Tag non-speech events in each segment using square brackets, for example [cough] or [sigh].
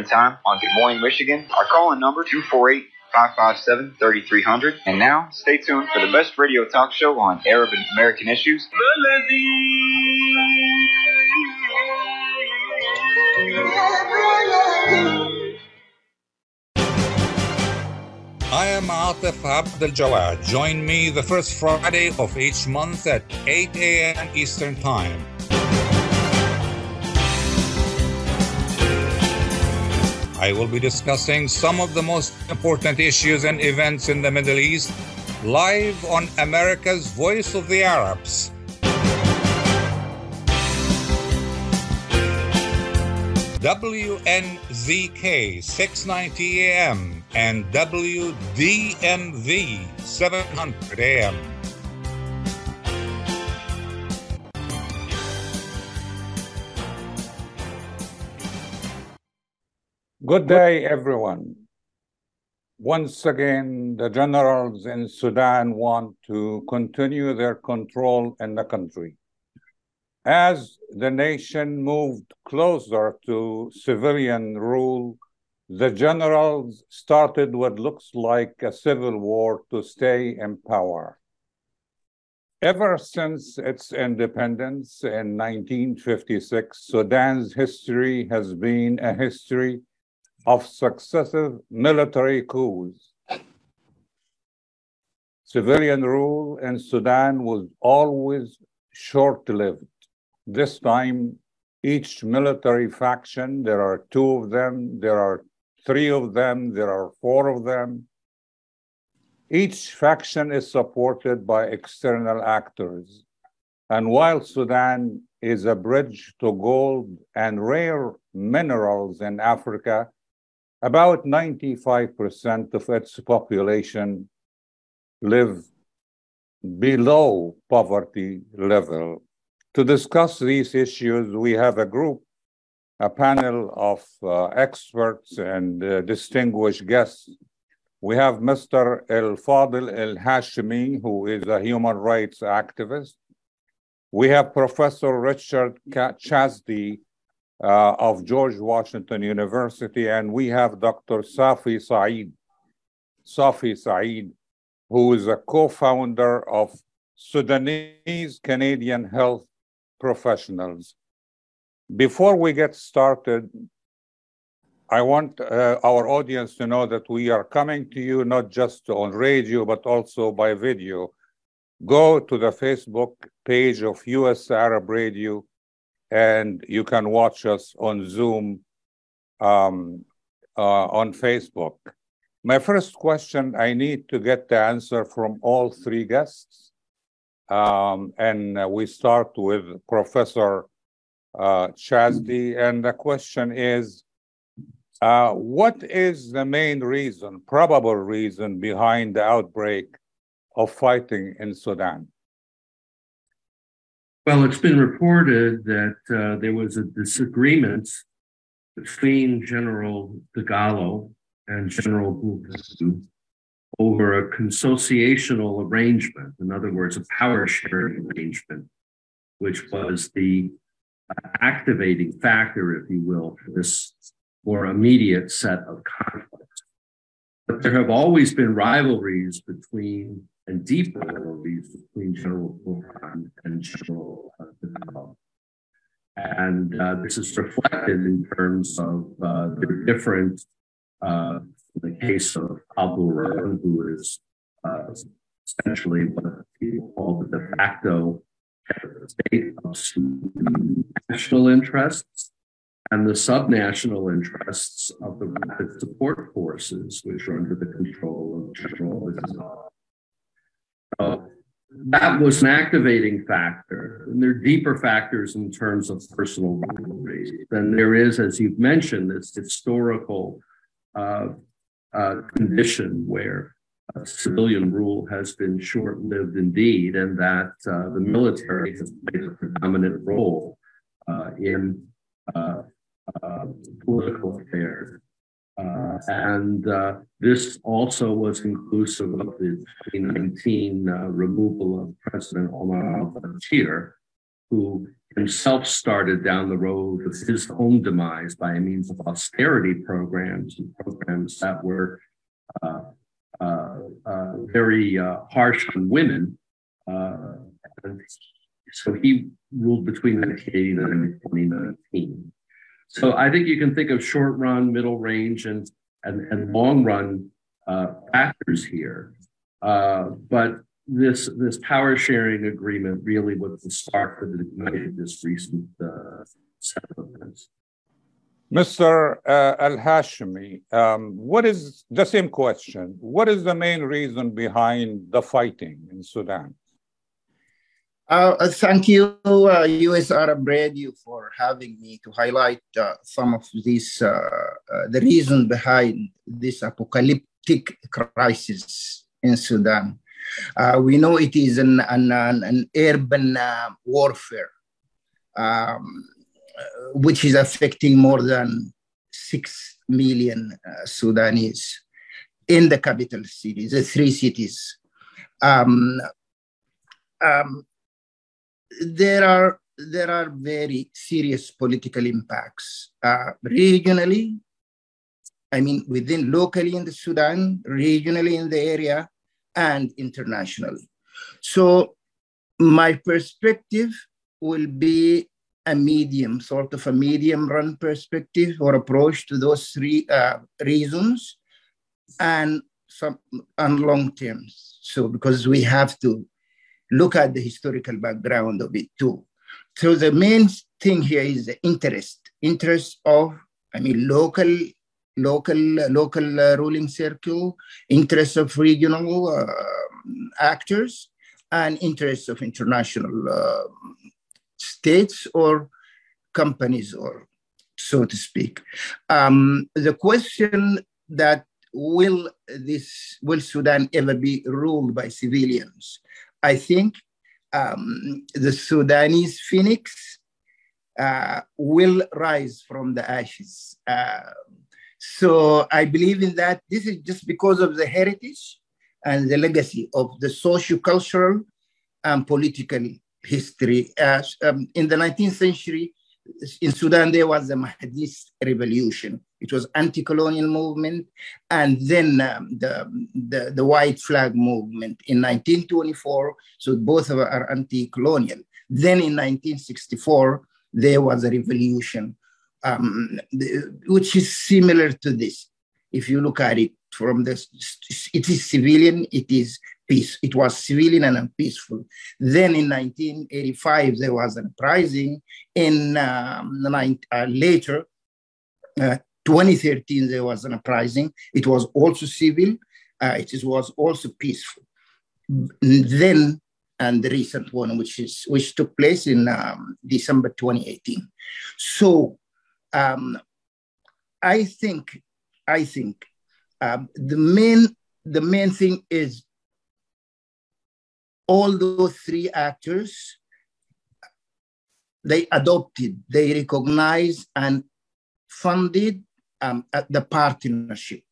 Time on Good Morning Michigan. Our call-in number 248 557 3300. And now, stay tuned for the best radio talk show on Arab and American issues. I am Atef Abdel Gawad. Join me the first Friday of each month at 8 a.m. Eastern Time. I will be discussing some of the most important issues and events in the Middle East live on America's Voice of the Arabs. WNZK 690 AM and WDMV 700 AM. Good day, everyone. Once again, the generals in Sudan want to continue their control in the country. As the nation moved closer to civilian rule, the generals started what looks like a civil war to stay in power. Ever since its independence in 1956, Sudan's history has been a history of successive military coups. Civilian rule in Sudan was always short lived. This time, each military faction, there are two of them, there are three of them, there are four of them. Each faction is supported by external actors. And while Sudan is a bridge to gold and rare minerals in Africa, about 95% of its population live below poverty level. To discuss these issues, we have a group, a panel of uh, experts and uh, distinguished guests. We have Mr. El Fadil El Hashimi, who is a human rights activist. We have Professor Richard Chasdi, uh, of George Washington University, and we have Dr. Safi Saeed, Safi Saeed, who is a co-founder of Sudanese Canadian Health Professionals. Before we get started, I want uh, our audience to know that we are coming to you not just on radio, but also by video. Go to the Facebook page of US Arab Radio and you can watch us on Zoom um, uh, on Facebook. My first question, I need to get the answer from all three guests. Um, and we start with Professor uh, Chasdi. And the question is, uh, what is the main reason, probable reason behind the outbreak of fighting in Sudan? Well, it's been reported that uh, there was a disagreement between General Dagalo and General Burhan over a consociational arrangement, in other words, a power sharing arrangement, which was the uh, activating factor, if you will, for this more immediate set of conflicts. But there have always been rivalries between and deep rivalries between General Burhan and General uh, And uh, this is reflected in terms of uh, the different, uh, in the case of Abu Rahman, who is uh, essentially what people call the de facto state of national interests, and the subnational interests of the rapid support forces, which are under the control of General Islam. Uh, that was an activating factor. And there are deeper factors in terms of personal rivalry than there is, as you've mentioned, this historical uh, uh, condition where uh, civilian rule has been short lived indeed, and that uh, the military has played a predominant role uh, in political affairs. Uh, and uh, this also was inclusive of the 2019 uh, removal of President Omar al Bashir, who himself started down the road of his own demise by means of austerity programs and programs that were uh, uh, uh, very harsh on women. so he ruled between 1989 and 2019. So I think you can think of short run, middle range, and and, and long run uh, factors here. Uh, but this this power sharing agreement really was the start for ignited this recent uh, set of events. Mr. Uh, Al Hashimi, um, what is the same question? What is the main reason behind the fighting in Sudan? Uh, uh, thank you, uh, US Arab Radio, for having me to highlight uh, some of these, uh, uh, the reason behind this apocalyptic crisis in Sudan. we know it is an, an, an urban warfare, um, which is affecting more than 6 million Sudanese in the capital cities, the three cities. Um, um, there are there are very serious political impacts uh, regionally. I mean, within locally in the Sudan, regionally in the area, and internationally. So, my perspective will be a medium, sort of a medium run perspective or approach to those three uh, reasons and some and long terms. So, because we have to look at the historical background of it too. So the main thing here is the interest, interest of, I mean, local, local, local uh, ruling circle, interest of regional uh, actors, and interest of international uh, states or companies, or so to speak. Um, the question that will this will Sudan ever be ruled by civilians? I think um, the Sudanese phoenix uh, will rise from the ashes. Uh, so I believe in that. This is just because of the heritage and the legacy of the socio-cultural and political history. Uh, um, in the 19th century, in Sudan, there was the Mahdist revolution. It was anti-colonial movement, and then um, the, the, the white flag movement in 1924. So both of are anti-colonial. Then in 1964, there was a revolution, um, which is similar to this. If you look at it from the, it is civilian, it is peace. It was civilian and peaceful. Then in 1985, there was an uprising. In um, uh, later, uh, 2013, there was an uprising. It was also civil. Uh, it was also peaceful. Then, and the recent one, which is which took place in um, December 2018. So, um, I think, I think um, the main the main thing is all those three actors they adopted, they recognized and funded um, the partnership,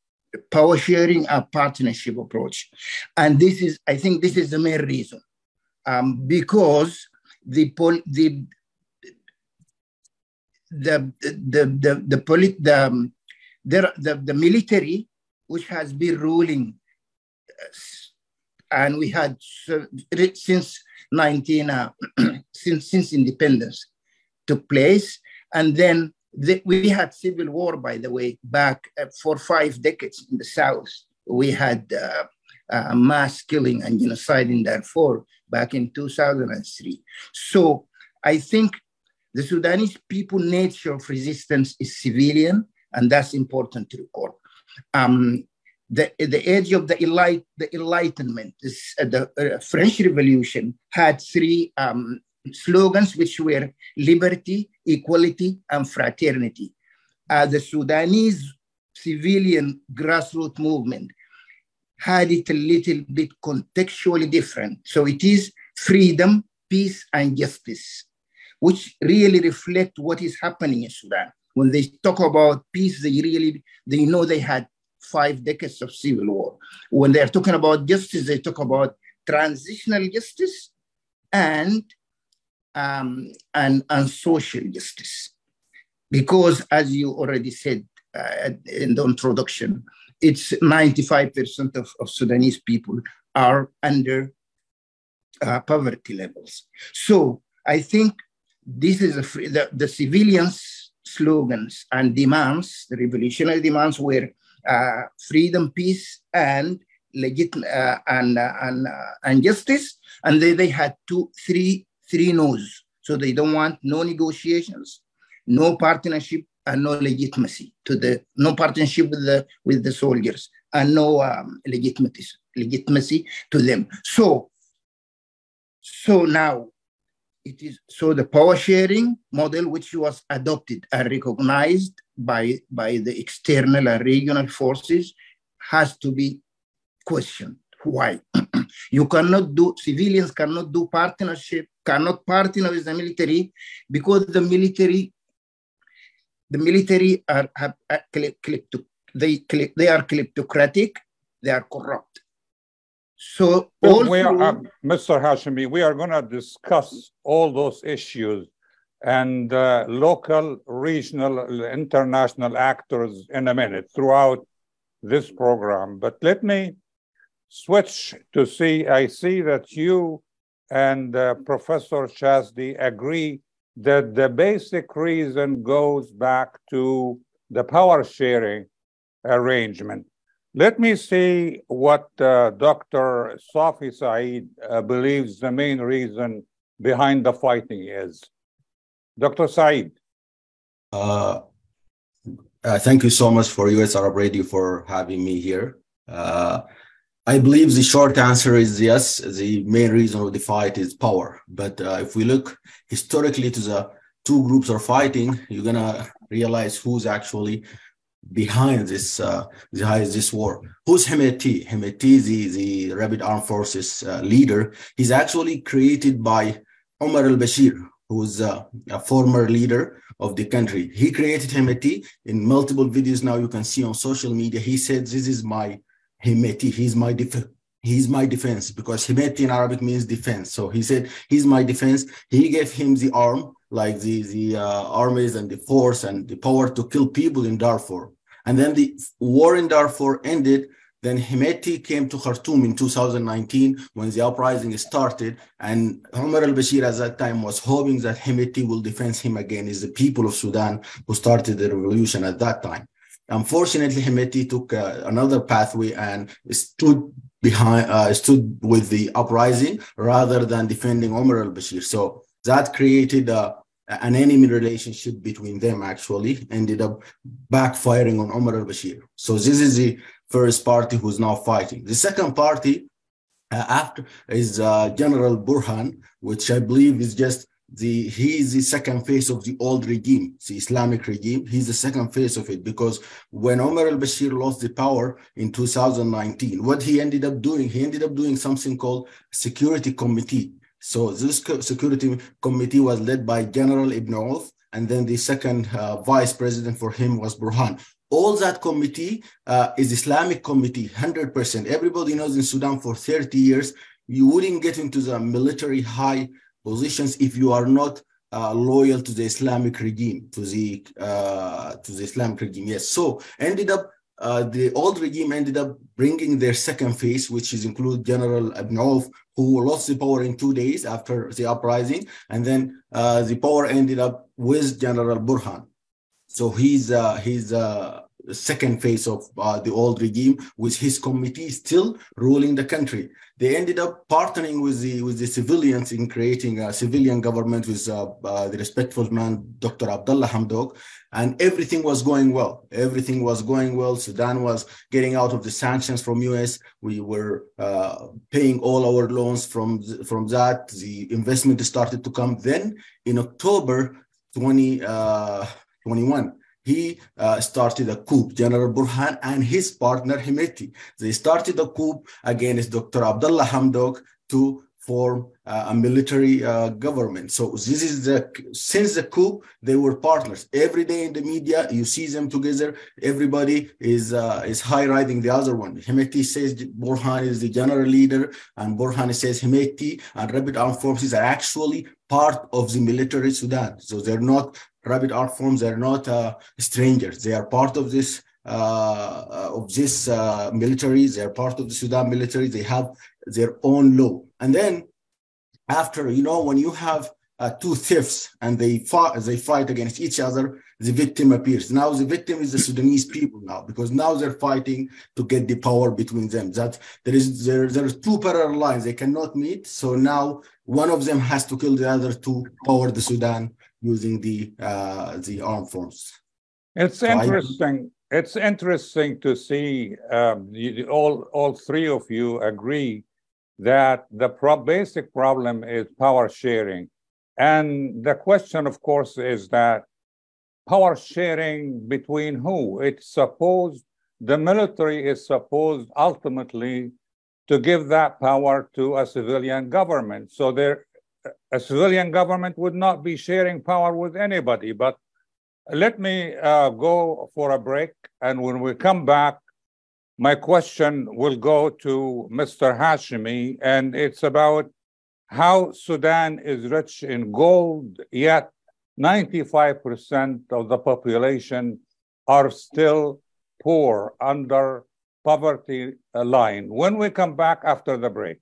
power sharing a partnership approach. And this is, I think this is the main reason. Um, because the, pol- the, the, the, the, the, polit- the, um, the, the, military, which has been ruling, uh, and we had since 19, uh, [clears throat] since, since independence took place, and then we had civil war, by the way, back uh, for five decades in the South. We had uh, uh, mass killing and genocide in Darfur back in 2003. So I think The Sudanese people nature of resistance is civilian, and that's important to recall. Um, the, the age of the, enlight, the Enlightenment, this, uh, the uh, French Revolution had three um, slogans, which were liberty, equality, and fraternity. as the Sudanese civilian grassroots movement had it a little bit contextually different. So it is freedom, peace, and justice, which really reflect what is happening in Sudan. When they talk about peace, they really they know they had five decades of civil war. When they're talking about justice, they talk about transitional justice and um, and, and social justice. Because as you already said uh, in the introduction, it's 95% of, of Sudanese people are under uh, poverty levels. So I think this is free, the, the civilians' slogans and demands, the revolutionary demands were uh, freedom, peace, and legit uh, and uh, and uh, and justice. And they, they had two, three, three no's. So they don't want no negotiations, no partnership, and no legitimacy to the no partnership with the with the soldiers, and no um, legitimacy legitimacy to them. So so now it is so the power sharing model which was adopted and recognized by by the external and regional forces has to be questioned why [clears throat] you cannot do civilians cannot do partnership cannot partner with the military because the military the military are have, clip to they they are kleptocratic they are corrupt so we are, uh, Mr. Hashimi, we are going to discuss all those issues and uh, local, regional, international actors in a minute throughout this program. But let me switch to see. I see that you and uh, Professor Chasdi agree that the basic reason goes back to the power sharing arrangement. Let me see what uh, Dr. Safi Saeed uh, believes the main reason behind the fighting is. Dr. Saeed. Uh, uh thank you so much for US Arab Radio for having me here. I believe the short answer is yes. The main reason of the fight is power. But uh, if we look historically to the two groups are fighting, you're gonna realize who's actually behind this uh, behind this war. Who's Hemeti? Hemeti, the, the Rapid Armed Forces uh, leader, he's actually created by Omar al-Bashir, who's uh, a former leader of the country. He created Hemeti in multiple videos now you can see on social media. He said, this is my Hemeti, he's my. He's my defense because Hemeti in Arabic means defense. So he said, he's my defense. He gave him the arm like the, the uh, armies and the force and the power to kill people in Darfur. And then the war in Darfur ended. Then Hemeti came to Khartoum in 2019 when the uprising started. And Omar al Bashir at that time was hoping that Hemeti will defend him again. Is the people of Sudan who started the revolution at that time. Unfortunately, Hemeti took uh, another pathway and stood behind, uh, stood with the uprising rather than defending Omar al Bashir. So that created a, an enemy relationship between them actually ended up backfiring on Omar al-Bashir. So this is the first party who's now fighting. The second party uh, after is uh, General Burhan, which I believe is just the he is the second phase of the old regime, the Islamic regime. He's the second phase of it because when Omar al-Bashir lost the power in 2019, what he ended up doing, he ended up doing something called Security Committee so this security committee was led by General Ibn Auf, and then the second uh, vice president for him was Burhan. All that committee uh, is Islamic committee, 100%. Everybody knows in Sudan for 30 years, you wouldn't get into the military high positions if you are not uh, loyal to the Islamic regime, to the uh, to the Islamic regime. Yes. So ended up uh, the old regime ended up bringing their second phase, which is include General Ibn who lost the power in two days after the uprising, and then uh, the power ended up with General Burhan. So he's uh, he's uh, second phase of uh, the old regime with his committee still ruling the country. They ended up partnering with the with the civilians in creating a civilian government with uh, uh, the respectful man, Dr. Abdullah Hamdok, and everything was going well. Everything was going well. Sudan was getting out of the sanctions from US. We were uh, paying all our loans from from that. The investment started to come. Then in October 2021. Uh, he uh, started a coup, General Burhan and his partner Hemeti. They started a coup against Dr. Abdullah Hamdok to form uh, a military uh, government. So this is the since the coup they were partners. Every day in the media you see them together. Everybody is uh, is high riding the other one. Hemeti says Burhan is the general leader, and Burhan says Hemeti and Rapid Armed Forces are actually part of the military Sudan. So they're not rapid armed forces are not uh, strangers. They are part of this uh, uh, of this military. They are part of the Sudan military. They have their own law. And then after, you know, when you have two thieves and they fight, they fight against each other, the victim appears. Now the victim is the Sudanese people now because now they're fighting to get the power between them. That there is there there's two parallel lines they cannot meet. So now one of them has to kill the other to power the Sudan using the uh, the armed forces. It's so interesting. I, it's interesting to see um, you, all all three of you agree that the pro- basic problem is power sharing, and the question, of course, is that power sharing between who? It's supposed the military is supposed ultimately to give that power to a civilian government. So there a civilian government would not be sharing power with anybody. But let me uh, go for a break. And when we come back, my question will go to Mr. Hashimi, and it's about how Sudan is rich in gold, yet 95% of the population are still poor under poverty line. When we come back after the break.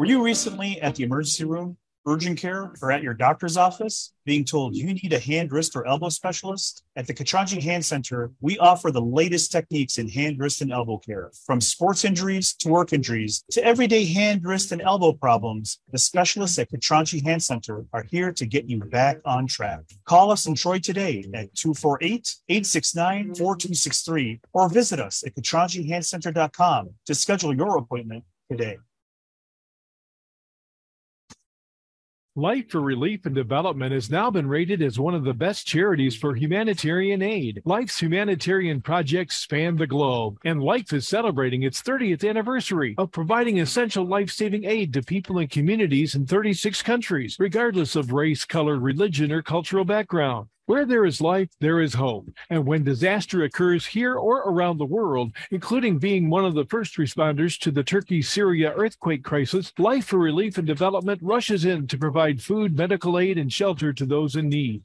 Were you recently at the emergency room, urgent care, or at your doctor's office being told you need a hand, wrist, or elbow specialist? At the Katranji Hand Center, we offer the latest techniques in hand, wrist, and elbow care. From sports injuries to work injuries to everyday hand, wrist, and elbow problems, the specialists at Katranji Hand Center are here to get you back on track. Call us in Troy today at 248 869 4263 or visit us at katranjihandcenter.com to schedule your appointment today. Life for Relief and Development has now been rated as one of the best charities for humanitarian aid. Life's humanitarian projects span the globe, and Life is celebrating its 30th anniversary of providing essential life saving aid to people and communities in 36 countries, regardless of race, color, religion, or cultural background. Where there is life, there is hope. And when disaster occurs here or around the world, including being one of the first responders to the Turkey Syria earthquake crisis, Life for Relief and Development rushes in to provide food, medical aid, and shelter to those in need.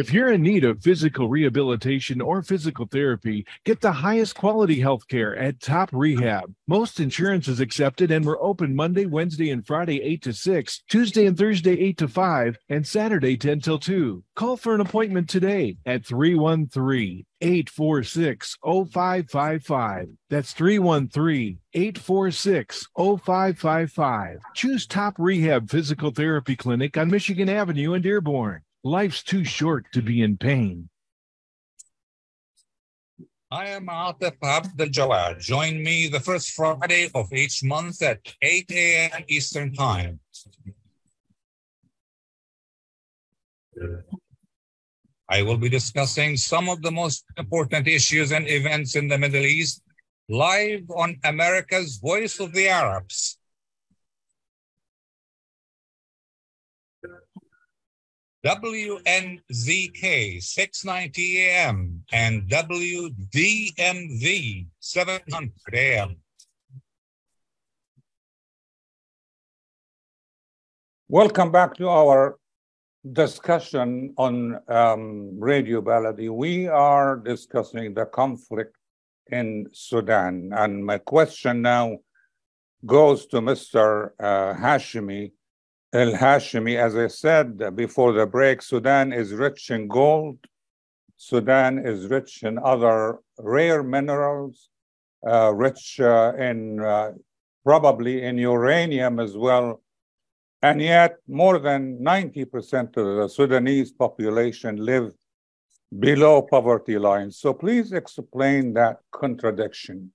If you're in need of physical rehabilitation or physical therapy, get the highest quality health care at Top Rehab. Most insurance is accepted, and we're open Monday, Wednesday, and Friday 8 to 6, Tuesday and Thursday 8 to 5, and Saturday 10 till 2. Call for an appointment today at 313 846 0555. That's 313 846 0555. Choose Top Rehab Physical Therapy Clinic on Michigan Avenue in Dearborn. Life's too short to be in pain. I am Atef Abdel. Join me the first Friday of each month at 8 a.m. Eastern Time. I will be discussing some of the most important issues and events in the Middle East live on America's Voice of the Arabs. WNZK 690 AM and WDMV 700 AM. Welcome back to our discussion on um, Radio Baladi. We are discussing the conflict in Sudan. And my question now goes to Mr. Uh, Hashimi. El Hashimi, as I said before the break, Sudan is rich in gold. Sudan is rich in other rare minerals, uh, rich uh, in uh, probably in uranium as well. And yet, more than 90% of the Sudanese population live below poverty line. So please explain that contradiction.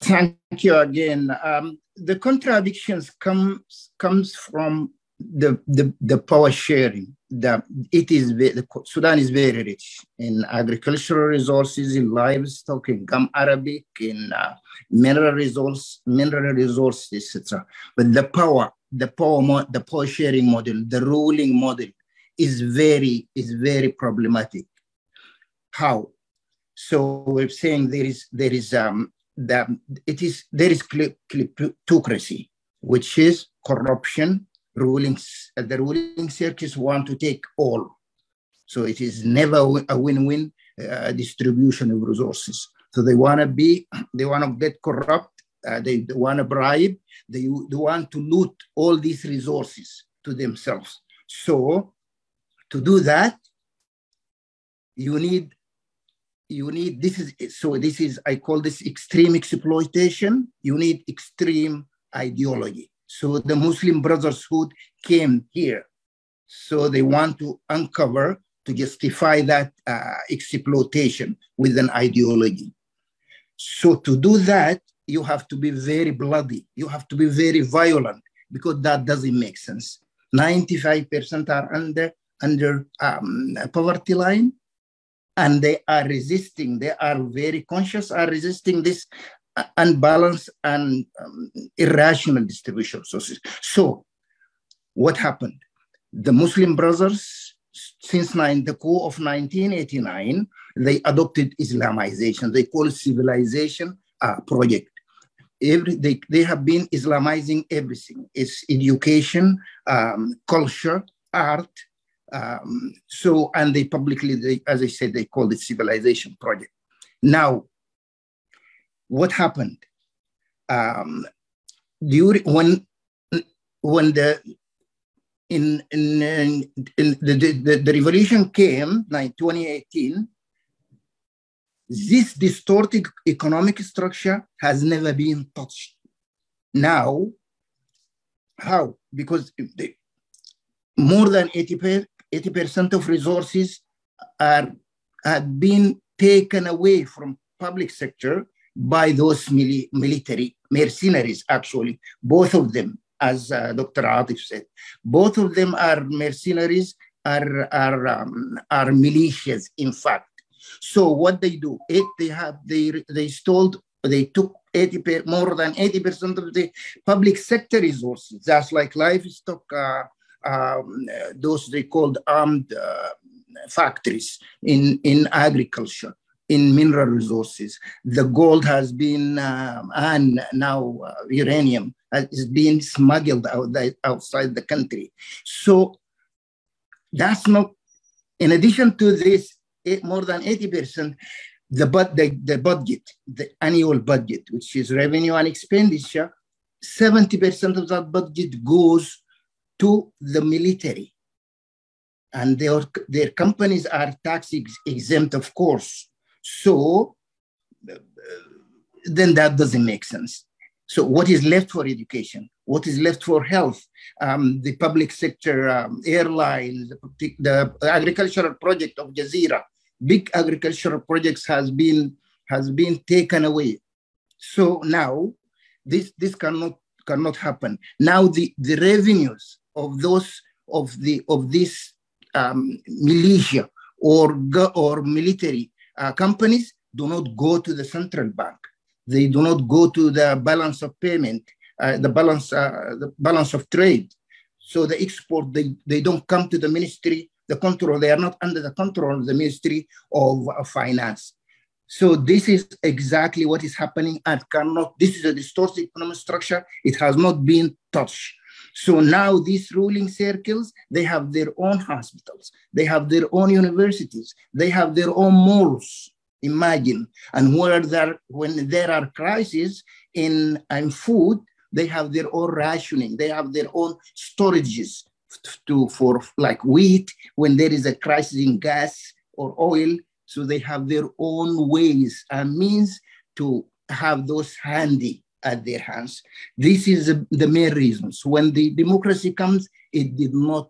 Thank you again. Um, the contradictions comes comes from the, the, the power sharing. that it is the, Sudan is very rich in agricultural resources, in livestock, in gum arabic, in uh, mineral resource, mineral resources, etc. But the power, the power, the power sharing model, the ruling model, is very is very problematic. How? So we're saying there is there is um that it is there is kleptocracy, which is corruption. Rulings the ruling circus want to take all, so it is never a win-win uh, distribution of resources. So they want to be they want to get corrupt. Uh, they, they want to bribe. They, they want to loot all these resources to themselves. So to do that, you need you need this is so this is I call this extreme exploitation. You need extreme ideology. So the Muslim Brotherhood came here. So they want to uncover to justify that uh, exploitation with an ideology. So to do that, you have to be very bloody. You have to be very violent because that doesn't make sense. 95% are under under um, poverty line and they are resisting they are very conscious are resisting this unbalanced and um, irrational distribution of sources. So what happened? The muslim brothers since nine, the coup of 1989 they adopted islamization. They call civilization uh, project. Every they, they have been islamizing everything. It's education um, culture art um, so, and they publicly, they, as I said, they called it civilization project. Now, what happened? Um, during when when the in in, in, in the, the, the revolution came, like 2018, this distorted economic structure has never been touched. Now, how? Because they, more than 80 80% of resources are have been taken away from public sector by those mili- military mercenaries actually. Both of them as uh, dr atef said. Both of them are mercenaries are are um, are militias in fact. So what they do? It they have they they stole they took 80 per, more than 80% of the public sector resources that's like livestock uh, um, those they called armed uh, factories in, in agriculture, in mineral resources. The gold has been, uh, and now uh, uranium is being smuggled out outside the country. So that's not, in addition to this, more than 80%, the, but the, the budget, the annual budget, which is revenue and expenditure, 70% of that budget goes to the military. And their, their companies are tax ex exempt, of course. So then that doesn't make sense. So what is left for education? What is left for health? Um, the public sector, um, airlines, the, the, agricultural project of Jazeera big agricultural projects has been has been taken away. So now this this cannot cannot happen. Now the, the revenues of those of the of this um, militia or or military uh, companies do not go to the central bank. They do not go to the balance of payment, uh, the balance uh, the balance of trade. So the export they, they don't come to the ministry the control. They are not under the control of the Ministry of Finance. So this is exactly what is happening and cannot, this is a distorted economic structure. It has not been touched. So now these ruling circles, they have their own hospitals, they have their own universities, they have their own malls. Imagine, and where there, when there are crises in, in food, they have their own rationing, they have their own storages to for like wheat. When there is a crisis in gas or oil. So they have their own ways and means to have those handy at their hands. This is the main reasons. When the democracy comes, it did not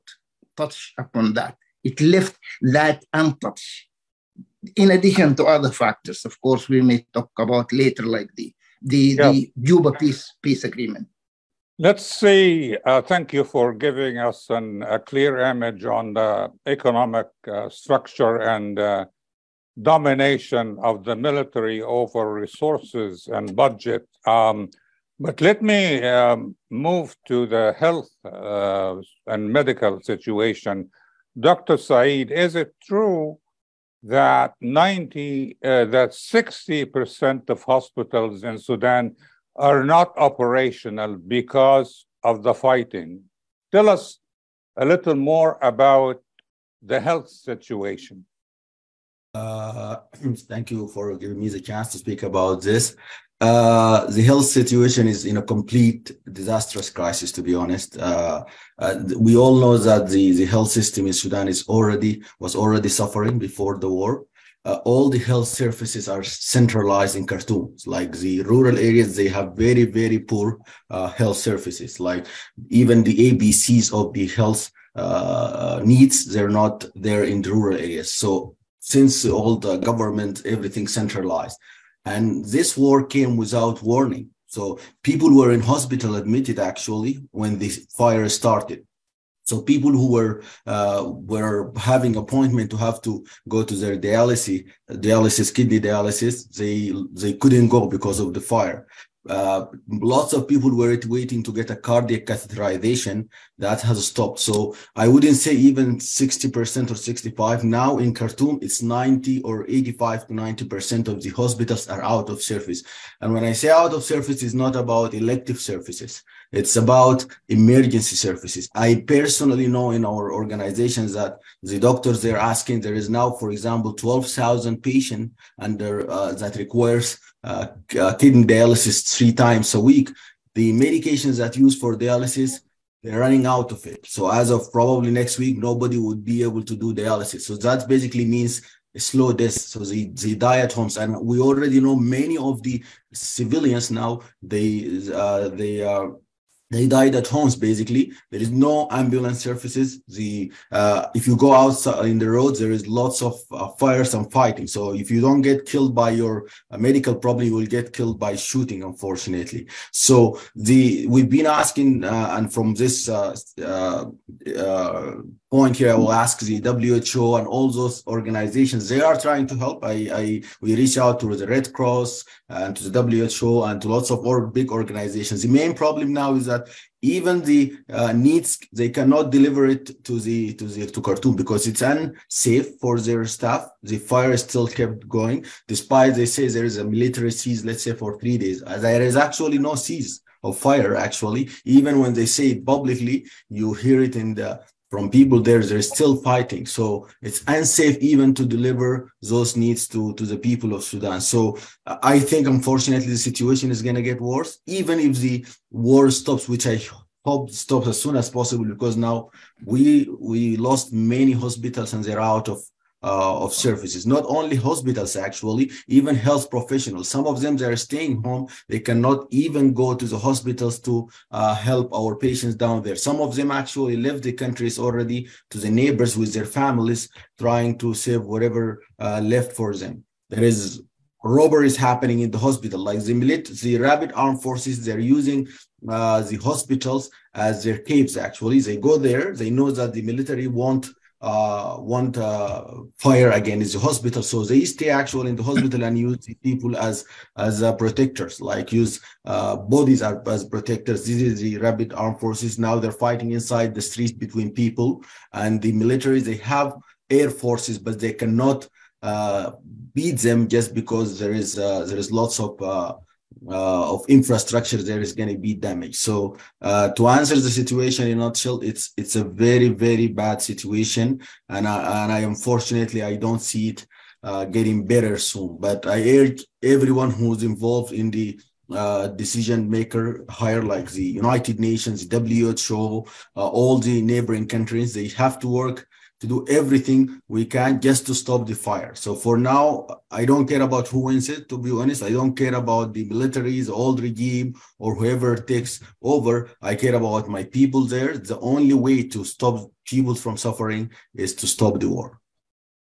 touch upon that. It left that untouched. In addition to other factors, of course, we may talk about later, like the the, yeah. the Juba peace peace agreement. Let's see. Uh, thank you for giving us an, a clear image on the economic uh, structure and uh, domination of the military over resources and budget. Um, but let me um, move to the health uh, and medical situation. Dr. Saeed, is it true that 90, uh, that 60% of hospitals in Sudan are not operational because of the fighting. Tell us a little more about the health situation. Uh, [clears throat] thank you for giving me the chance to speak about this. Uh, the health situation is in a complete disastrous crisis, to be honest. Uh, uh, we all know that the, the health system in Sudan is already was already suffering before the war uh, all the health services are centralized in Khartoum. Like the rural areas, they have very, very poor uh, health services. Like even the ABCs of the health uh, needs, they're not there in the rural areas. So since all the government, everything centralized. And this war came without warning. So people were in hospital admitted actually when the fire started. So people who were uh, were having appointment to have to go to their dialysis, dialysis, kidney dialysis, they they couldn't go because of the fire. Uh, lots of people were waiting to get a cardiac catheterization that has stopped. So i wouldn't say even 60% or 65 now in khartoum it's 90 or 85 to 90% of the hospitals are out of service. And when i say out of service it's not about elective services it's about emergency services i personally know in our organizations that the doctors they're asking there is now for example 12000 patients under uh, that requires uh, uh, kidney dialysis three times a week, the medications that use for dialysis, they're running out of it. So as of probably next week, nobody would be able to do dialysis. So that basically means slow death. So they, they die at homes. And we already know many of the civilians now, they, uh, they are they died at homes basically. There is no ambulance services. The uh, if you go outside in the roads there is lots of uh, fires and fighting. So if you don't get killed by your uh, medical problem you will get killed by shooting unfortunately. So the we've been asking uh, and from this uh, uh, point here i will ask the WHO and all those organizations they are trying to help i, I we reach out to the red cross and to the WHO and to lots of big organizations the main problem now is that even the uh, needs they cannot deliver it to the to the to Khartoum because it's unsafe for their staff. The fire is still kept going despite they say there is a military cease, let's say for three days. There is actually no cease of fire actually even when they say it publicly you hear it in the from people there they're still fighting. So it's unsafe even to deliver those needs to to the people of sudan. So uh, i think unfortunately the situation is going to get worse even if the war stops which i hope stops as soon as possible because now we we lost many hospitals and they're out of uh, of services. Not only hospitals, actually, even health professionals. Some of them they are staying home. They cannot even go to the hospitals to uh, help our patients down there. Some of them actually left the countries already to the neighbors with their families, trying to save whatever uh, left for them. There is robberies happening in the hospital, like the military the rapid armed forces. They're using uh, the hospitals as their caves. Actually, they go there. They know that the military won't uh, want uh, fire against the hospital. So they stay actually in the hospital and use people as as uh, protectors, like use uh, bodies as, protectors. This is the rapid armed forces. Now they're fighting inside the streets between people and the military. They have air forces, but they cannot uh, beat them just because there is uh, there is lots of uh, of infrastructure there is going to be damage. So uh, to answer the situation in a nutshell, it's it's a very very bad situation, and I, and I unfortunately I don't see it uh, getting better soon. But I urge everyone who's involved in the uh, decision maker higher like the United Nations, WHO, uh, all the neighboring countries, they have to work to do everything we can just to stop the fire. So for now, I don't care about who wins it, to be honest. I don't care about the militaries, old regime, or whoever takes over. I care about my people there. The only way to stop people from suffering is to stop the war.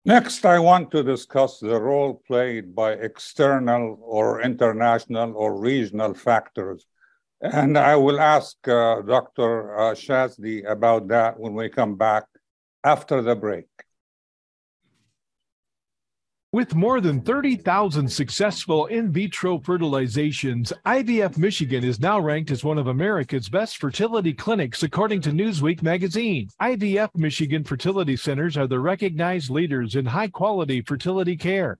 Next, I want to discuss the role played by external or international or regional factors. And I will ask uh, Dr. Uh, Chasdi about that when we come back after the break. With more than 30,000 successful in vitro fertilizations, IVF Michigan is now ranked as one of America's best fertility clinics, according to Newsweek magazine. IVF Michigan fertility centers are the recognized leaders in high quality fertility care.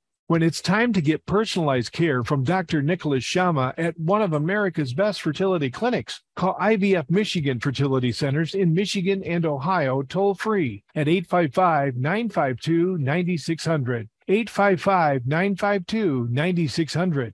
When it's time to get personalized care from Dr. Nicholas Shama at one of America's best fertility clinics, call IVF Michigan Fertility Centers in Michigan and Ohio toll free at 855 952 9600. 855 952 9600.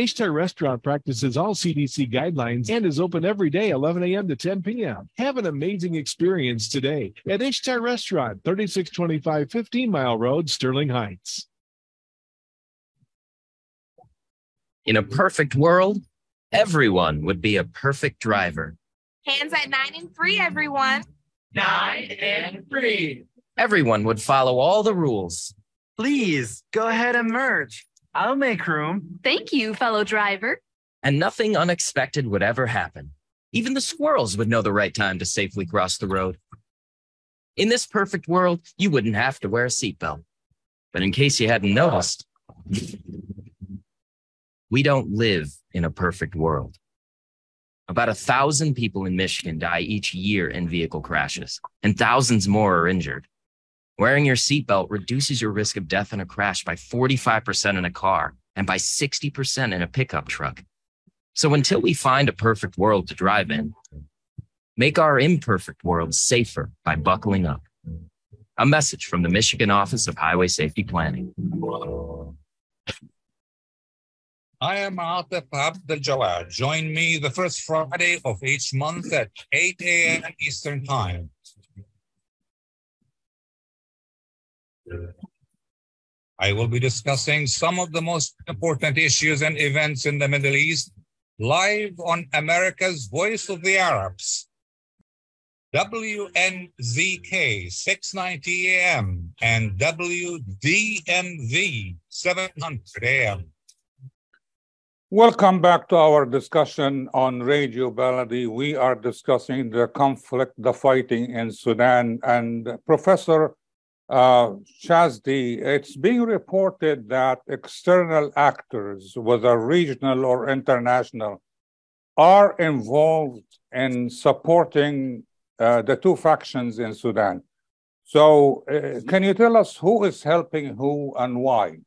Ishtar Restaurant practices all CDC guidelines and is open every day, 11 a.m. to 10 p.m. Have an amazing experience today at Ishtar Restaurant, 3625 15 Mile Road, Sterling Heights. In a perfect world, everyone would be a perfect driver. Hands at nine and three, everyone. Nine and three. Everyone would follow all the rules. Please go ahead and merge. I'll make room. Thank you, fellow driver. And nothing unexpected would ever happen. Even the squirrels would know the right time to safely cross the road. In this perfect world, you wouldn't have to wear a seatbelt. But in case you hadn't noticed, we don't live in a perfect world. About a thousand people in Michigan die each year in vehicle crashes, and thousands more are injured. Wearing your seatbelt reduces your risk of death in a crash by 45% in a car and by 60% in a pickup truck. So until we find a perfect world to drive in, make our imperfect world safer by buckling up. A message from the Michigan Office of Highway Safety Planning. I am Atef Abdel Gawad. Join me the first Friday of each month at 8 a.m. Eastern Time. I will be discussing some of the most important issues and events in the Middle East live on America's Voice of the Arabs. WNZK 690 AM and WDMV 700 AM. Welcome back to our discussion on Radio Baladi. We are discussing the conflict, the fighting in Sudan. And Professor uh, it's being reported that external actors, whether regional or international, are involved in supporting uh, the two factions in Sudan. So, uh, can you tell us who is helping who and why?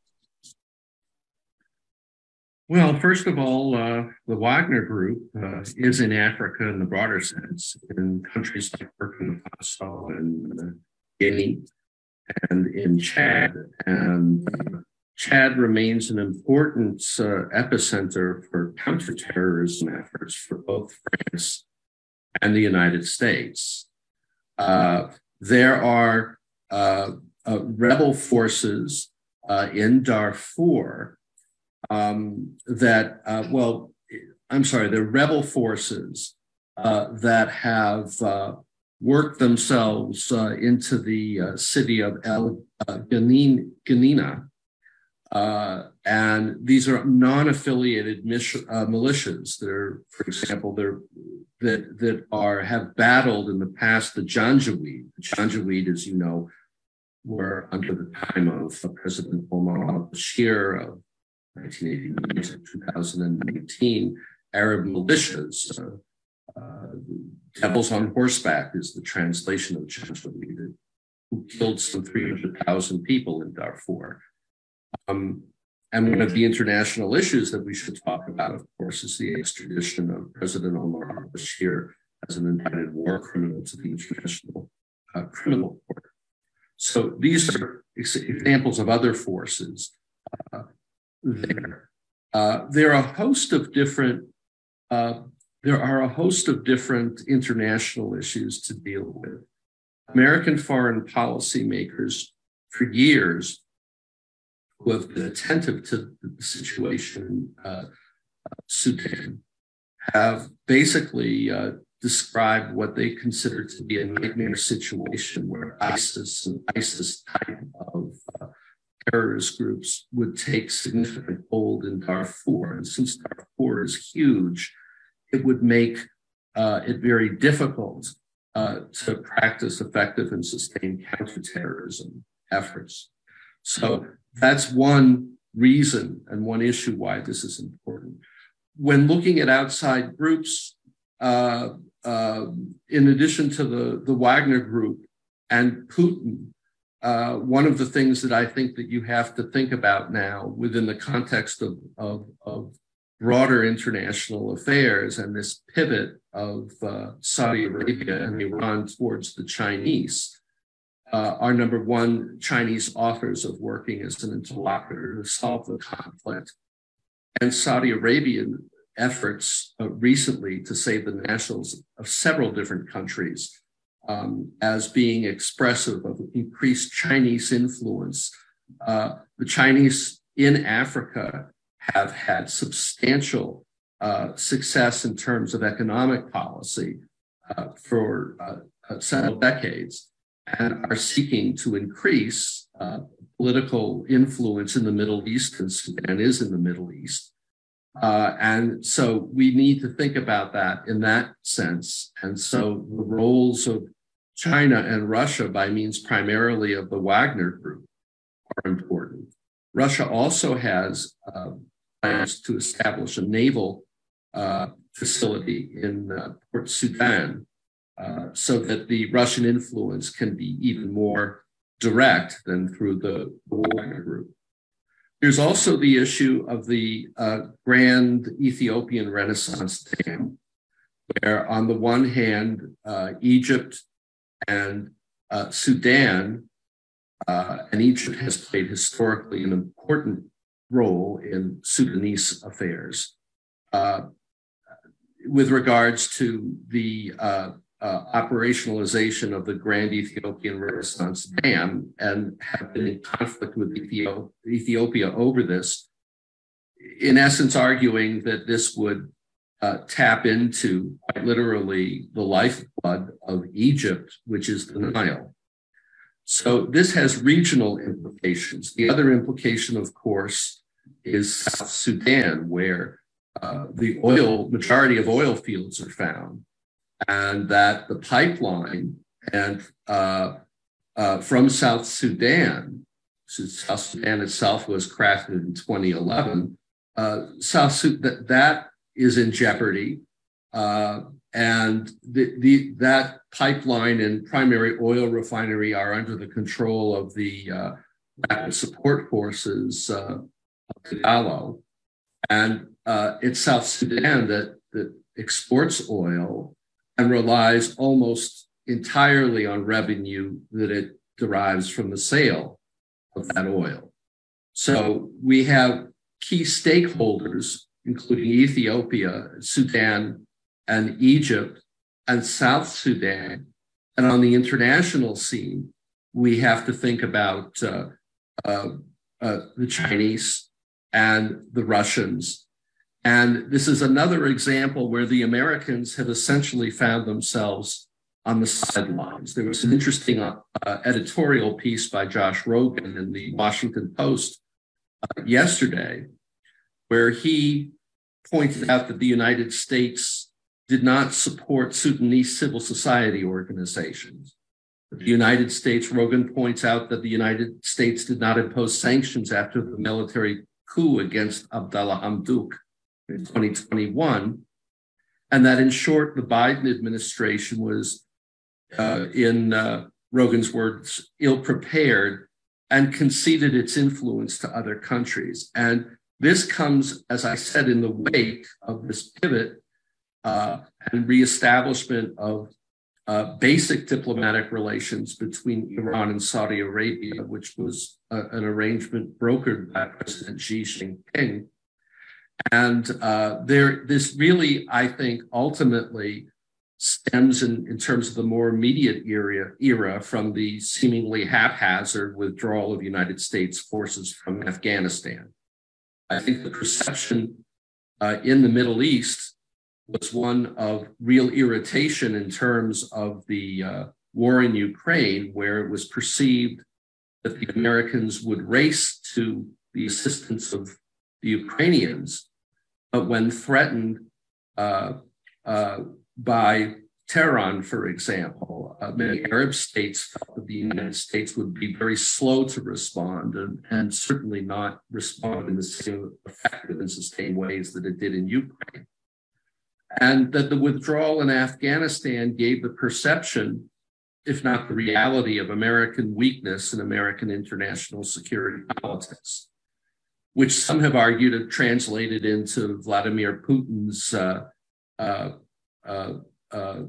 Well, first of all, uh, the Wagner Group uh, is in Africa in the broader sense, in countries like Burkina Faso and uh, Guinea and in Chad. And uh, Chad remains an important uh, epicenter for counterterrorism efforts for both France and the United States. Uh, there are rebel forces in Darfur um, that, uh, well, I'm sorry, the rebel forces uh, that have uh, worked themselves uh, into the uh, city of El uh, Geneina. and these are non-affiliated militias that are, for example, that, that are have battled in the past the Janjaweed. The Janjaweed, as you know, were under the time of President Omar al-Bashir of 1989 to 2019, Arab militias. Uh, uh, Devils on Horseback is the translation of Janjaweed, who killed some 300,000 people in Darfur. Um, and one of the international issues that we should talk about, of course, is the extradition of President Omar al-Bashir as an indicted war criminal to the International uh, Criminal Court. So these are examples of other forces uh, there. Uh, there are a host of different uh, there are a host of different international issues to deal with. American foreign policy makers for years who have been attentive to the situation in uh, Sudan have basically uh, described what they consider to be a nightmare situation where ISIS and ISIS type of uh, terrorist groups would take significant hold in Darfur. And since Darfur is huge, it would make uh, it very difficult uh, to practice effective and sustained counterterrorism efforts. So that's one reason and one issue why this is important. When looking at outside groups, uh, uh in addition to the, the Wagner group and Putin, uh, one of the things that I think that you have to think about now within the context of, of, of broader international affairs and this pivot of uh, Saudi Arabia and Iran towards the Chinese uh, are number one Chinese authors of working as an interlocutor to solve the conflict. And Saudi Arabian efforts uh, recently to save the nationals of several different countries um, as being expressive of increased Chinese influence. Uh, the Chinese in Africa have had substantial uh, success in terms of economic policy uh, for uh, uh, several decades and are seeking to increase uh, political influence in the Middle East, and Sudan is in the Middle East. Uh, and so we need to think about that in that sense. And so the roles of China and Russia, by means primarily of the Wagner Group, are important. Russia also has plans to establish a naval uh, facility in uh, Port Sudan uh, so that the Russian influence can be even more direct than through the, Wagner Group. There's also the issue of the uh, Grand Ethiopian Renaissance Dam, where, on the one hand, uh, Egypt and Sudan uh, and Egypt has played historically an important role in Sudanese affairs. Uh, with regards to the uh, uh, operationalization of the Grand Ethiopian Renaissance Dam and have been in conflict with Ethiopia over this, in essence, arguing that this would uh, tap into quite literally the lifeblood of Egypt, which is the Nile. So this has regional implications. The other implication, of course, is South Sudan, where uh, the oil majority of oil fields are found, and that the pipeline and uh, uh, from South Sudan, South Sudan itself was crafted in 2011. Uh, South Sudan that, that is in jeopardy, uh, and the, the, that pipeline and primary oil refinery are under the control of the uh, rapid support forces of. And uh, it's South Sudan that, that exports oil and relies almost entirely on revenue that it derives from the sale of that oil. So we have key stakeholders, including Ethiopia, Sudan, and Egypt, and South Sudan. And on the international scene, we have to think about uh, uh, uh, the Chinese and the Russians. And this is another example where the Americans have essentially found themselves on the sidelines. There was an interesting uh, uh, editorial piece by Josh Rogin in the Washington Post uh, yesterday, where he pointed out that the United States did not support Sudanese civil society organizations. The United States, Rogin points out that the United States did not impose sanctions after the military coup against Abdallah Hamdok in 2021. And that in short, the Biden administration was, uh, in uh, Rogin's words, ill prepared and conceded its influence to other countries. And this comes, as I said, in the wake of this pivot uh, and reestablishment of uh, basic diplomatic relations between Iran and Saudi Arabia, which was a, an arrangement brokered by President Xi Jinping. And uh, there, this really, I think, ultimately stems in, in terms of the more immediate era, era from the seemingly haphazard withdrawal of United States forces from Afghanistan. I think the perception uh, in the Middle East was one of real irritation in terms of the uh, war in Ukraine, where it was perceived that the Americans would race to the assistance of the Ukrainians, but when threatened uh, uh, by Tehran, for example, uh, many Arab states felt that the United States would be very slow to respond and, and certainly not respond in the same effective and sustained ways that it did in Ukraine. And that the withdrawal in Afghanistan gave the perception, if not the reality, of American weakness in American international security politics, which some have argued have translated into Vladimir Putin's uh, uh, uh, uh,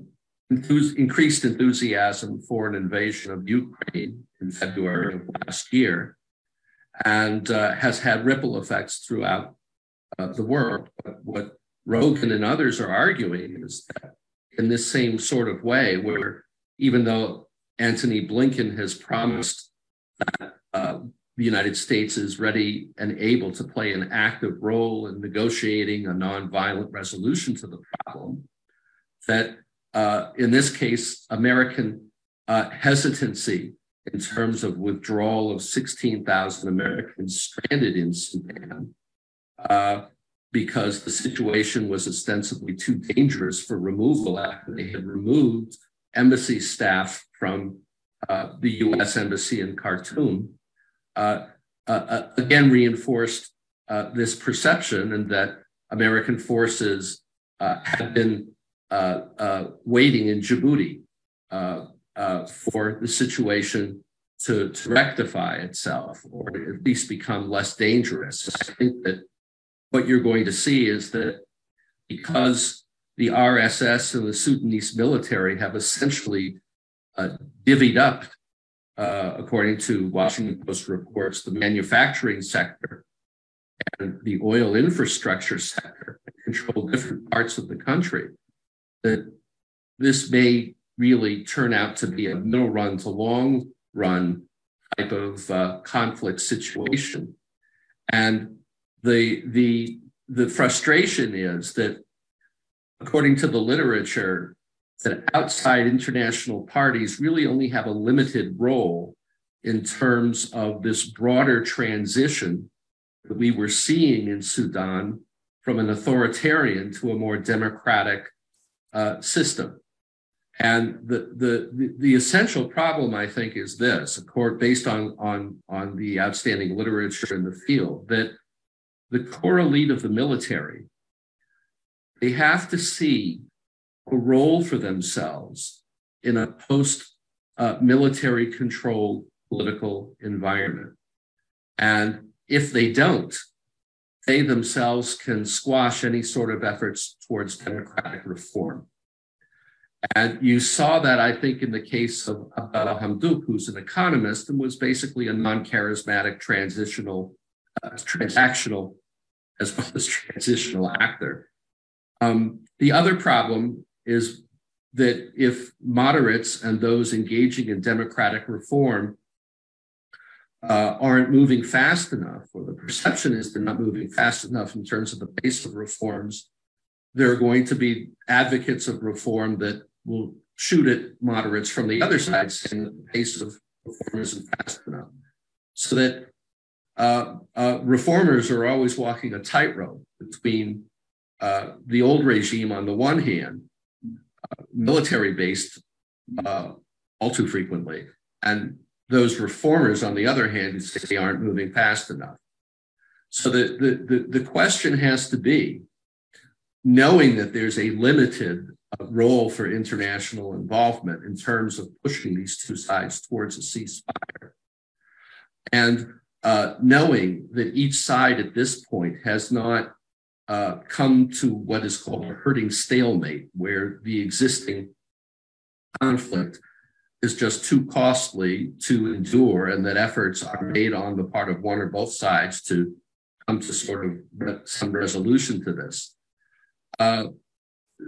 increased enthusiasm for an invasion of Ukraine in February of last year, and uh, has had ripple effects throughout uh, the world. What Rogin and others are arguing is that in this same sort of way, where even though Antony Blinken has promised that uh, the United States is ready and able to play an active role in negotiating a nonviolent resolution to the problem, that uh, in this case, American uh, hesitancy in terms of withdrawal of 16,000 Americans stranded in Sudan uh, because the situation was ostensibly too dangerous for removal after they had removed embassy staff from uh, the US Embassy in Khartoum, uh, uh, again reinforced this perception and that American forces had been uh, uh, waiting in Djibouti uh, for the situation to, to rectify itself or at least become less dangerous. I think that what you're going to see is that because the RSF and the Sudanese military have essentially uh, divvied up, uh, according to Washington Post reports, the manufacturing sector and the oil infrastructure sector control different parts of the country that this may really turn out to be a middle run to long run type of uh, conflict situation. And the, the, the frustration is that, according to the literature, that outside international parties really only have a limited role in terms of this broader transition that we were seeing in Sudan from an authoritarian to a more democratic uh, system. And the, the, the, essential problem, I think, is this, based on, on, on the outstanding literature in the field, that the core elite of the military, they have to see a role for themselves in a post uh, military controlled political environment. And if they don't, they themselves can squash any sort of efforts towards democratic reform. And you saw that, I think, in the case of Abdallah Hamdok, who's an economist and was basically a non-charismatic transitional, uh, transactional, as well as transitional actor. Um, the other problem is that if moderates and those engaging in democratic reform uh, aren't moving fast enough, or the perception is they're not moving fast enough in terms of the pace of reforms, there are going to be advocates of reform that will shoot at moderates from the other side, saying that the pace of reform isn't fast enough. So that uh, uh, reformers are always walking a tightrope between uh, the old regime on the one hand, uh, military based uh, all too frequently, and those reformers, on the other hand, say they aren't moving fast enough. So the, the, the, the question has to be knowing that there's a limited role for international involvement in terms of pushing these two sides towards a ceasefire. And uh, knowing that each side at this point has not uh, come to what is called a hurting stalemate, where the existing conflict is just too costly to endure, and that efforts are made on the part of one or both sides to come to sort of some resolution to this. Uh,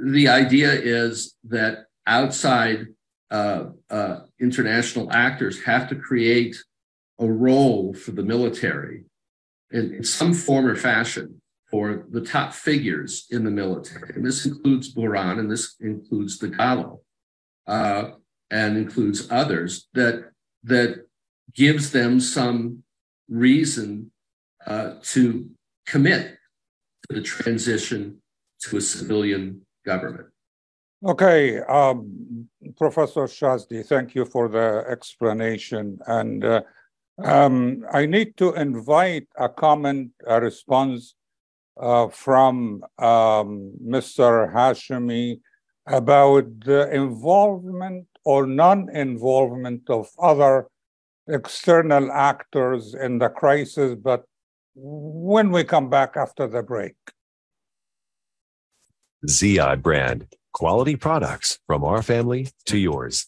the idea is that outside uh, uh, international actors have to create a role for the military in, in, some form or fashion for the top figures in the military. And this includes Burhan and this includes Dagalo. Uh, and includes others that that gives them some reason uh, to commit to the transition to a civilian government. Okay, um, Professor Chasdi, thank you for the explanation. And uh, um, I need to invite a comment, a response uh, from um, Mr. Hashimi about the involvement or non-involvement of other external actors in the crisis, but when we come back after the break. Ziyad brand, quality products from our family to yours.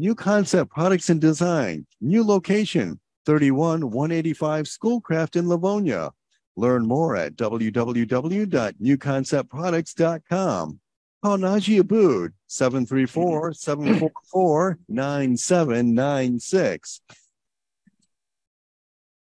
New Concept Products and Design, new location, 31 185 Schoolcraft in Livonia. Learn more at www.newconceptproducts.com. Call Naji Abood 734 744 9796.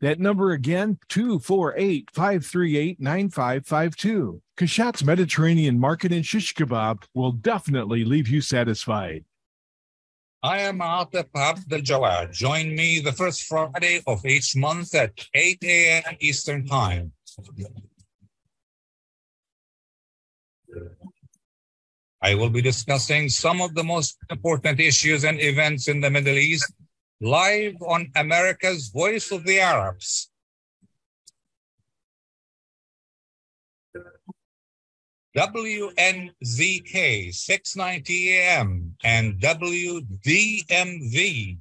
That number again, 248 538 9552. Kashat's Mediterranean Market and Shish Kebab will definitely leave you satisfied. I am Atef Abdel Gawad. Join me the first Friday of each month at 8 a.m. Eastern Time. I will be discussing some of the most important issues and events in the Middle East live on America's Voice of the Arabs. WNZK 690 AM and WDMV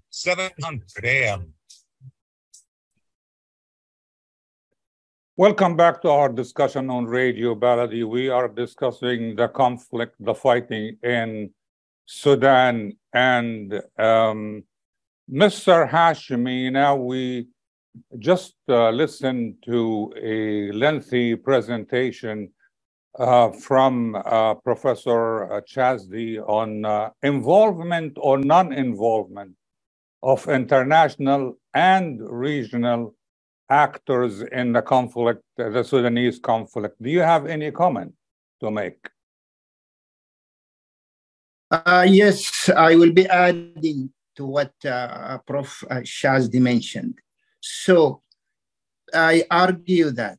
700 AM. Welcome back to our discussion on Radio Baladi. We are discussing the conflict, the fighting in Sudan. And um, Mr. Hashimi, now we just uh, listened to a lengthy presentation uh, from uh, Professor Chasdi on uh, involvement or non involvement of international and regional actors in the conflict, the Sudanese conflict. Do you have any comment to make? Uh, yes, I will be adding to what uh, Prof. Chasdi mentioned. So I argue that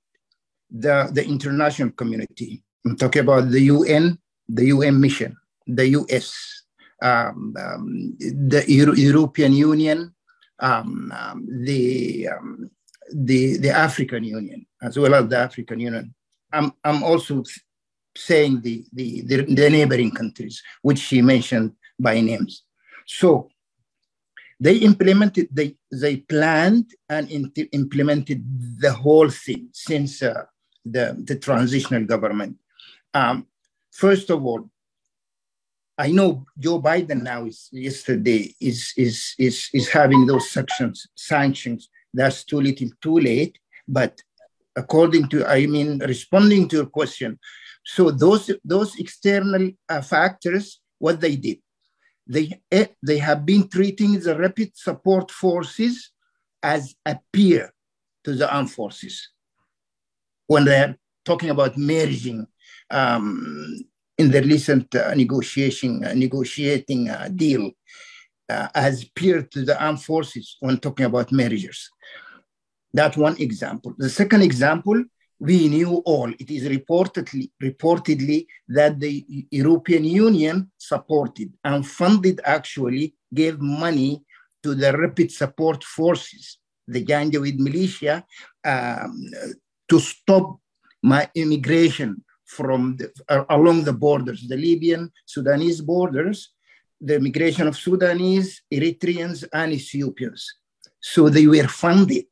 the, the international community, I'm talking about the UN, the UN mission, the US, um, um, the Euro- European Union, um, um the um, the, the African Union, as well as the African Union. I'm, I'm also saying the, the, the, the neighboring countries, which she mentioned by names. So they implemented, they, they planned and implemented the whole thing since uh, the, the transitional government. Um, first of all, I know Joe Biden now is yesterday is is is is having those sanctions sanctions that's too little too late. But according to, I mean, responding to your question, so those, those external uh, factors, what they did, they, eh, they have been treating the rapid support forces as a peer to the armed forces. When they're talking about merging um, in the recent uh, negotiation, uh, negotiating uh, deal uh, as peer to the armed forces when talking about mergers. That's one example. The second example, we knew all. It is reportedly, reportedly that the European Union supported and funded actually gave money to the rapid support forces, the Janjaweed militia, um, to stop my immigration from the, uh, along the borders, the Libyan, Sudanese borders, the migration of Sudanese, Eritreans, and Ethiopians. So they were funded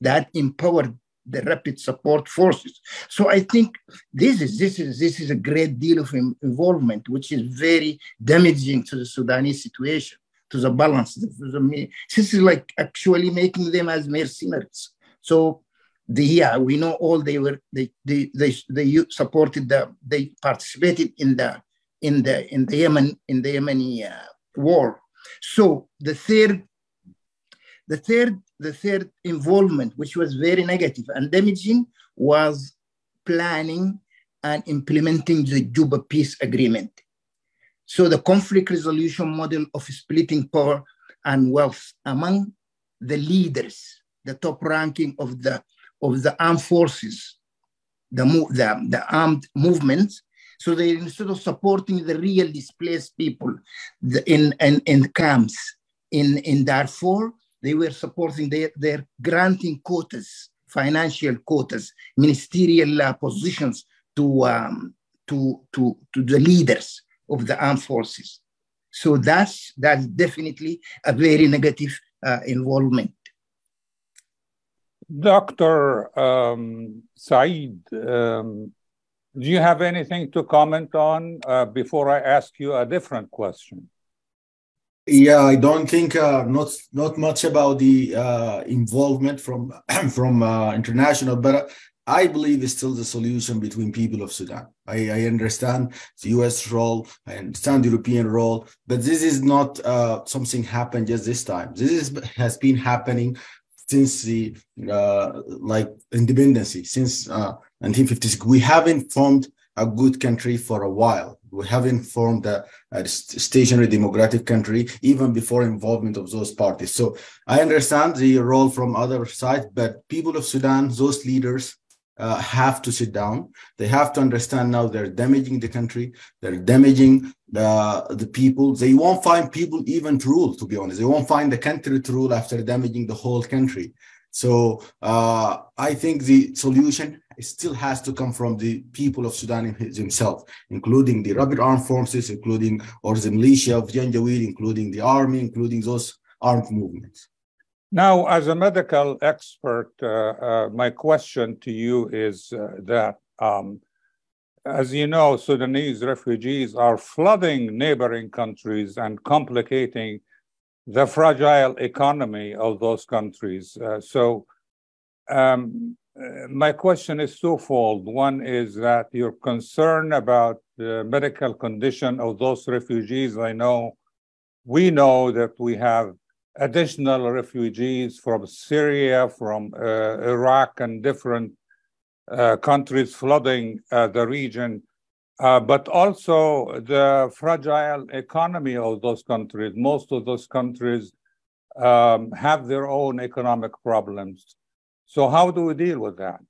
that empowered the rapid support forces. So I think this is this is this is a great deal of involvement, which is very damaging to the Sudanese situation, to the balance. This is like actually making them as mercenaries. So the yeah, we know all they were they they they, they supported the they participated in the in the in the Yemen in the Yemeni uh, war. So the third the third the third involvement, which was very negative and damaging, was planning and implementing the Juba peace agreement. So the conflict resolution model of splitting power and wealth among the leaders, the top ranking of the of the armed forces, the, the, the armed movements. So they instead of supporting the real displaced people the, in, in, in camps in, in Darfur, they were supporting their, their granting quotas, financial quotas, ministerial uh, positions to, um, to, to, to the leaders of the armed forces. So that's, that's definitely a very negative uh, involvement. Dr. Um, Saeed, um, do you have anything to comment on uh, before I ask you a different question? Yeah, I don't think uh, not not much about the uh, involvement from [clears throat] from uh, international, but I believe it's still the solution between people of Sudan. I, I understand the U.S. role, I understand the European role, but this is not uh, something happened just this time. This is, has been happening since the uh, like independency since uh, 1956 we haven't formed a good country for a while we haven't formed a, a stationary democratic country even before involvement of those parties so i understand the role from other sides but people of sudan those leaders uh, have to sit down. They have to understand now they're damaging the country, they're damaging the, the people. They won't find people even to rule, to be honest. They won't find the country to rule after damaging the whole country. So uh, I think the solution still has to come from the people of Sudan themselves, including the rapid armed forces, including or the militia of Janjaweed, including the army, including those armed movements. Now, as a medical expert, uh, uh, my question to you is uh, that, um, as you know, Sudanese refugees are flooding neighboring countries and complicating the fragile economy of those countries. Uh, so, um, uh, my question is twofold. One is that your concern about the medical condition of those refugees. I know we know that we have additional refugees from Syria, from uh, Iraq, and different uh, countries flooding uh, the region, uh, but also the fragile economy of those countries. Most of those countries um, have their own economic problems. So, how do we deal with that?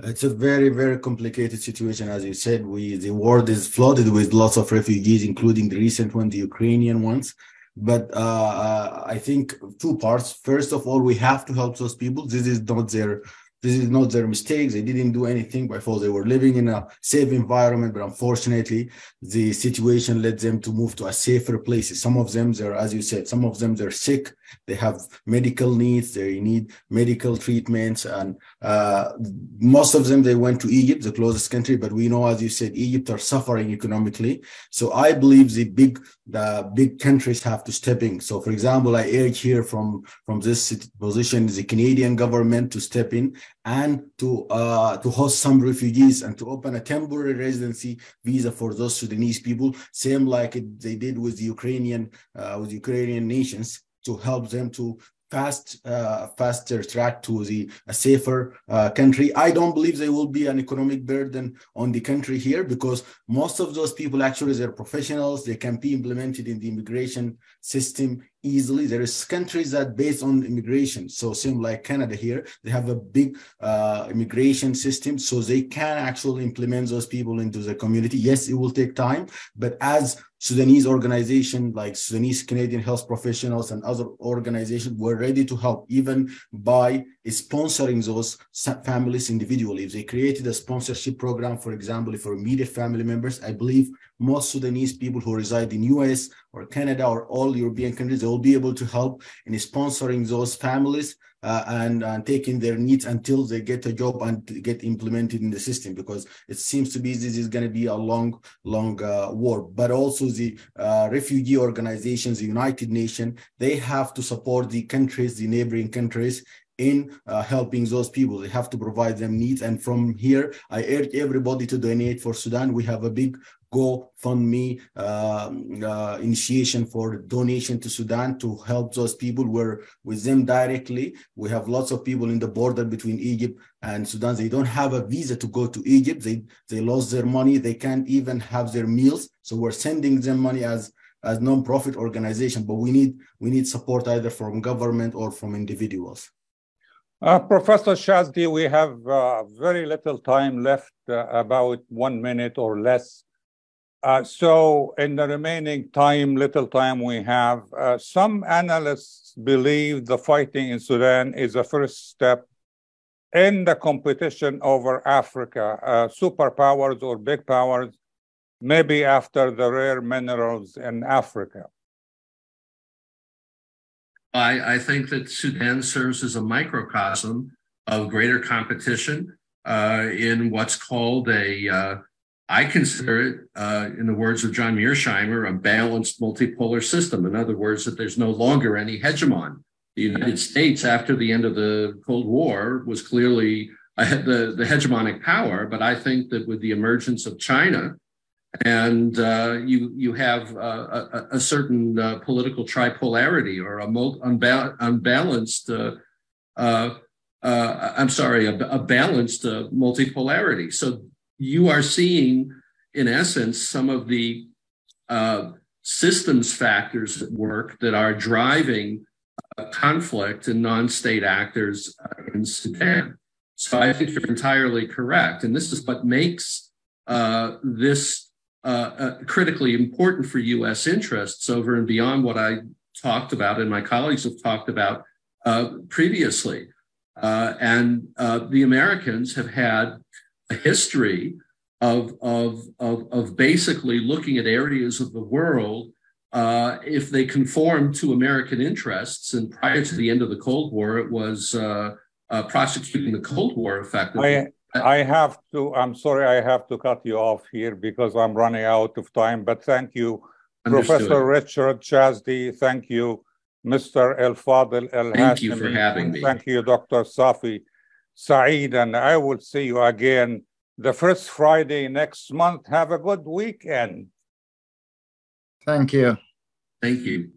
It's a very, very complicated situation. As you said, we the world is flooded with lots of refugees, including the recent one, the Ukrainian ones but uh, uh, I think two parts. First of all, we have to help those people. This is not their this is not their mistakes. They didn't do anything before. They were living in a safe environment, but unfortunately, the situation led them to move to a safer place. Some of them, they're, as you said, some of them, they're sick. They have medical needs. They need medical treatments. And uh, most of them, they went to Egypt, the closest country. But we know, as you said, Egypt are suffering economically. So I believe the big, the big countries have to step in. So for example, I urge here from, from this position, the Canadian government to step in and to uh, to host some refugees and to open a temporary residency visa for those Sudanese people, same like they did with the Ukrainian uh, with Ukrainian nations to help them to fast uh, faster track to the a safer uh, country. I don't believe there will be an economic burden on the country here because most of those people actually they're professionals. They can be implemented in the immigration system easily. There is countries that based on immigration so same like canada here they have a big uh, immigration system so they can actually implement those people into the community. Yes it will take time but as Sudanese organization like Sudanese Canadian health professionals and other organizations were ready to help even by sponsoring those families individually. If they created a sponsorship program, for example, for immediate family members, I believe most Sudanese people who reside in US or Canada or all European countries, they will be able to help in sponsoring those families uh, and, taking their needs until they get a job and get implemented in the system because it seems to be this is going to be a long, long uh, war. But also the uh, refugee organizations, the United Nations, they have to support the countries, the neighboring countries in uh, helping those people. They have to provide them needs. And from here, I urge everybody to donate for Sudan. We have a big GoFundMe uh, uh, initiation for donation to Sudan to help those people. We're with them directly. We have lots of people in the border between Egypt and Sudan. They don't have a visa to go to Egypt. They they lost their money. They can't even have their meals. So we're sending them money as as non-profit organization. But we need we need support either from government or from individuals. Uh, Professor Chasdi, we have uh, very little time left, uh, about one minute or less. Uh, so, in the remaining time, little time we have, uh, some analysts believe the fighting in Sudan is a first step in the competition over Africa, uh, superpowers or big powers, maybe after the rare minerals in Africa. I, I think that Sudan serves as a microcosm of greater competition uh, in what's called a uh, I consider it, uh, in the words of John Mearsheimer, a balanced multipolar system. In other words, that there's no longer any hegemon. The United States, after the end of the Cold War, was clearly the, the hegemonic power. But I think that with the emergence of China and uh, you you have uh, a, a, certain uh, political tripolarity or a unba- unbalanced. Uh, uh, uh, I'm sorry, a, a balanced multipolarity. So you are seeing, in essence, some of the systems factors at work that are driving conflict and non-state actors in Sudan. So I think you're entirely correct, and this is what makes this uh, uh, critically important for U.S. interests over and beyond what I talked about and my colleagues have talked about uh, previously. Uh, and uh, the Americans have had a history of, of, of, of basically looking at areas of the world uh, if they conform to American interests. And prior to the end of the Cold War, it was prosecuting the Cold War effectively. I- I have to, I'm sorry, I have to cut you off here because I'm running out of time, but thank you, Understood. Professor Richard Chasdi. Thank you, Mr. Elfadil El Thank you for having me. Thank you, Dr. Safi Saeed, and I will see you again the first Friday next month. Have a good weekend. Thank you. Thank you.